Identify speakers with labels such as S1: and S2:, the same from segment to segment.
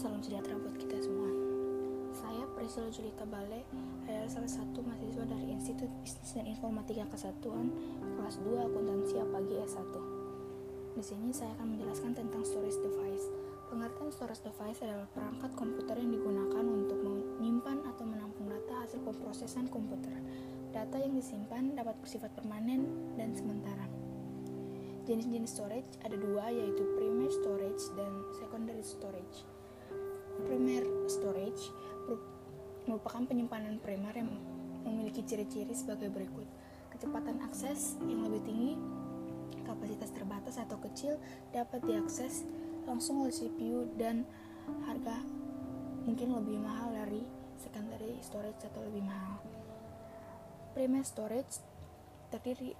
S1: salam sejahtera buat kita semua. Saya Priscilla Julita Bale adalah salah satu mahasiswa dari Institut Bisnis dan Informatika Kesatuan kelas 2 Akuntansi Apagi S1. Di sini saya akan menjelaskan tentang storage device. Pengertian storage device adalah perangkat komputer yang digunakan untuk menyimpan atau menampung data hasil pemrosesan komputer. Data yang disimpan dapat bersifat permanen dan sementara. Jenis-jenis storage ada dua yaitu primary storage dan secondary storage. Primary storage merupakan penyimpanan primer yang memiliki ciri-ciri sebagai berikut. Kecepatan akses yang lebih tinggi, kapasitas terbatas atau kecil dapat diakses langsung oleh CPU dan harga mungkin lebih mahal dari secondary storage atau lebih mahal. Primary storage terdiri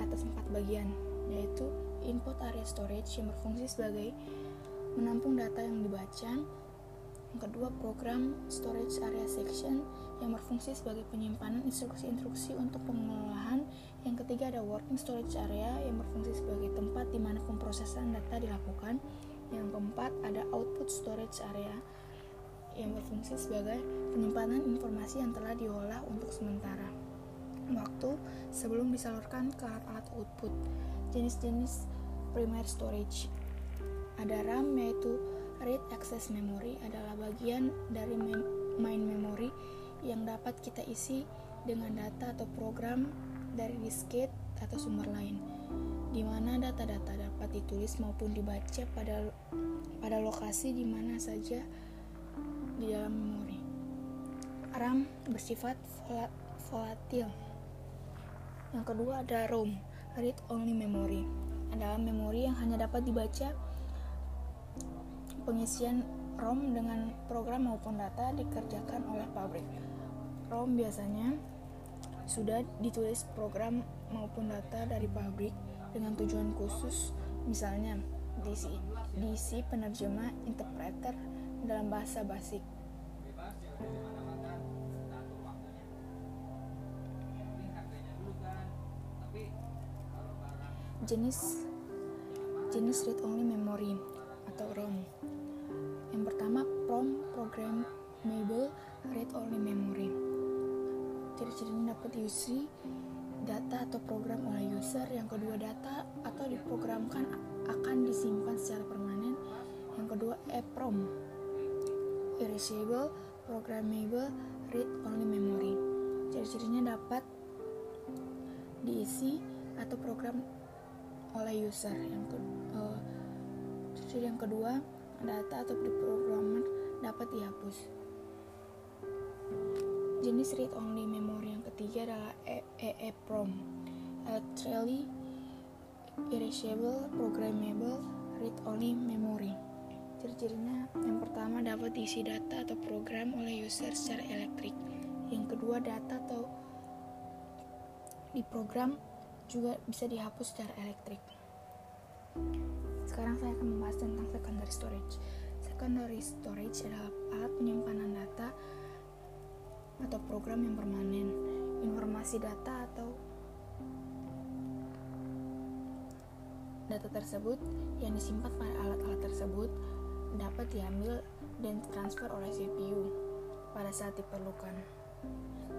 S1: atas empat bagian, yaitu input area storage yang berfungsi sebagai menampung data yang dibaca, yang kedua program storage area section yang berfungsi sebagai penyimpanan instruksi-instruksi untuk pengelolaan, yang ketiga ada working storage area yang berfungsi sebagai tempat di mana pemrosesan data dilakukan, yang keempat ada output storage area yang berfungsi sebagai penyimpanan informasi yang telah diolah untuk sementara waktu sebelum disalurkan ke alat-alat output. Jenis-jenis primary storage. Ada RAM yaitu read access memory adalah bagian dari main memory yang dapat kita isi dengan data atau program dari diskette atau sumber lain di mana data-data dapat ditulis maupun dibaca pada pada lokasi di mana saja di dalam memori. RAM bersifat volatil yang kedua ada ROM, Read Only Memory. Adalah memori yang hanya dapat dibaca pengisian ROM dengan program maupun data dikerjakan oleh pabrik. ROM biasanya sudah ditulis program maupun data dari pabrik dengan tujuan khusus, misalnya diisi, diisi penerjemah interpreter dalam bahasa basic. jenis jenis read only memory atau ROM. Yang pertama PROM programmable read only memory. Ciri-cirinya dapat diisi data atau program oleh user. Yang kedua data atau diprogramkan akan disimpan secara permanen. Yang kedua EPROM erasable programmable read only memory. Ciri-cirinya dapat diisi atau program oleh user yang ke, uh, yang kedua data atau programmer dapat dihapus. Jenis read only memory yang ketiga adalah EEPROM Electrically Erasable Programmable Read Only Memory. Ciri-cirinya yang pertama dapat diisi data atau program oleh user secara elektrik. Yang kedua data atau diprogram juga bisa dihapus secara elektrik. Sekarang saya akan membahas tentang secondary storage. Secondary storage adalah alat penyimpanan data atau program yang permanen. Informasi data atau data tersebut yang disimpan pada alat-alat tersebut dapat diambil dan transfer oleh CPU pada saat diperlukan.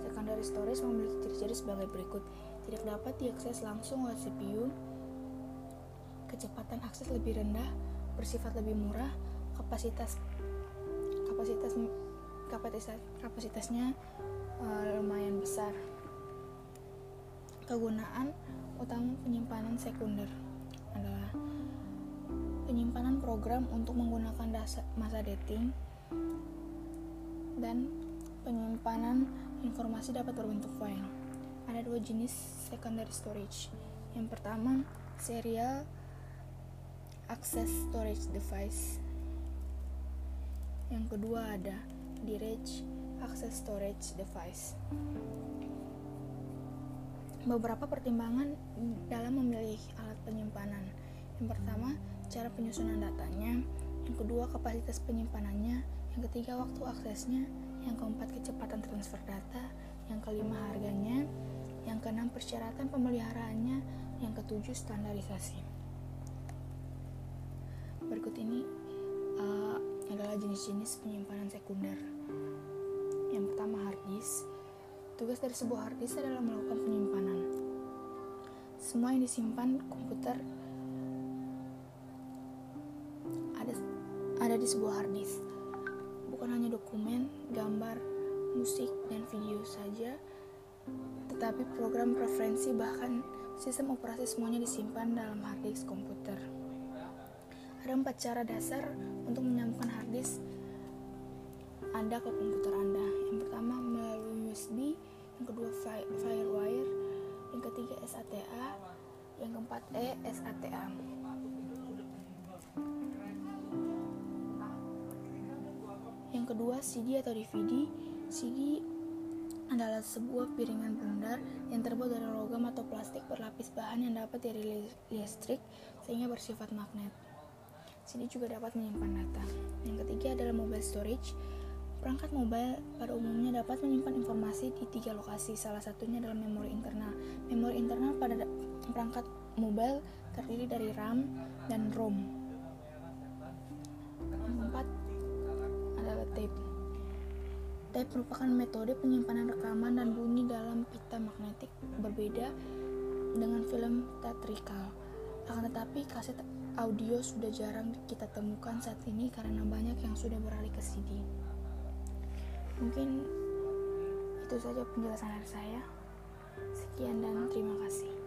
S1: Secondary storage memiliki ciri-ciri sebagai berikut tidak dapat diakses langsung oleh CPU, kecepatan akses lebih rendah, bersifat lebih murah, kapasitas kapasitas kapasitas kapasitasnya uh, lumayan besar. Kegunaan utama penyimpanan sekunder adalah penyimpanan program untuk menggunakan dasa, masa dating dan penyimpanan informasi dapat berbentuk file ada dua jenis secondary storage. Yang pertama, serial access storage device. Yang kedua ada direct access storage device. Beberapa pertimbangan dalam memilih alat penyimpanan. Yang pertama, cara penyusunan datanya. Yang kedua, kapasitas penyimpanannya. Yang ketiga, waktu aksesnya. Yang keempat, kecepatan transfer data. Yang kelima, harganya yang keenam persyaratan pemeliharaannya, yang ketujuh standarisasi. Berikut ini uh, adalah jenis-jenis penyimpanan sekunder. Yang pertama hard disk. Tugas dari sebuah hard disk adalah melakukan penyimpanan. Semua yang disimpan komputer ada ada di sebuah hard disk. Bukan hanya dokumen, gambar, musik, dan video saja, tetapi program preferensi bahkan sistem operasi semuanya disimpan dalam hard disk komputer. Ada empat cara dasar untuk menyambungkan hard disk Anda ke komputer Anda. Yang pertama melalui USB, yang kedua Firewire, yang ketiga SATA, yang keempat E SATA. Yang kedua CD atau DVD. CD adalah sebuah piringan bundar yang terbuat dari logam atau plastik berlapis bahan yang dapat dari listrik sehingga bersifat magnet. CD juga dapat menyimpan data. Yang ketiga adalah mobile storage. Perangkat mobile pada umumnya dapat menyimpan informasi di tiga lokasi. Salah satunya adalah memori internal. Memori internal pada perangkat mobile terdiri dari RAM dan ROM. Yang keempat adalah tape. Tape merupakan metode penyimpanan rekaman dan bunyi dalam pita magnetik berbeda dengan film teatrikal. Akan tetapi kaset audio sudah jarang kita temukan saat ini karena banyak yang sudah beralih ke CD. Mungkin itu saja penjelasan dari saya. Sekian dan terima kasih.